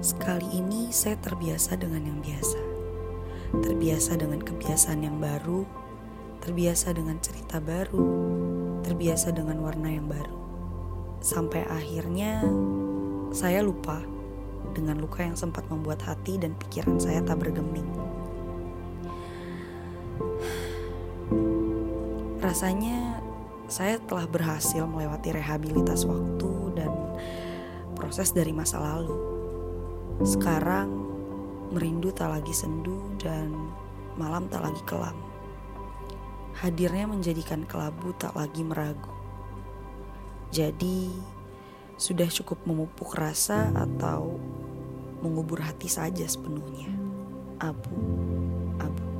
Sekali ini saya terbiasa dengan yang biasa. Terbiasa dengan kebiasaan yang baru, terbiasa dengan cerita baru, terbiasa dengan warna yang baru. Sampai akhirnya saya lupa dengan luka yang sempat membuat hati dan pikiran saya tak bergeming. Rasanya saya telah berhasil melewati rehabilitas waktu dan proses dari masa lalu. Sekarang merindu tak lagi sendu dan malam tak lagi kelam. Hadirnya menjadikan kelabu tak lagi meragu. Jadi sudah cukup memupuk rasa atau mengubur hati saja sepenuhnya. Abu, abu.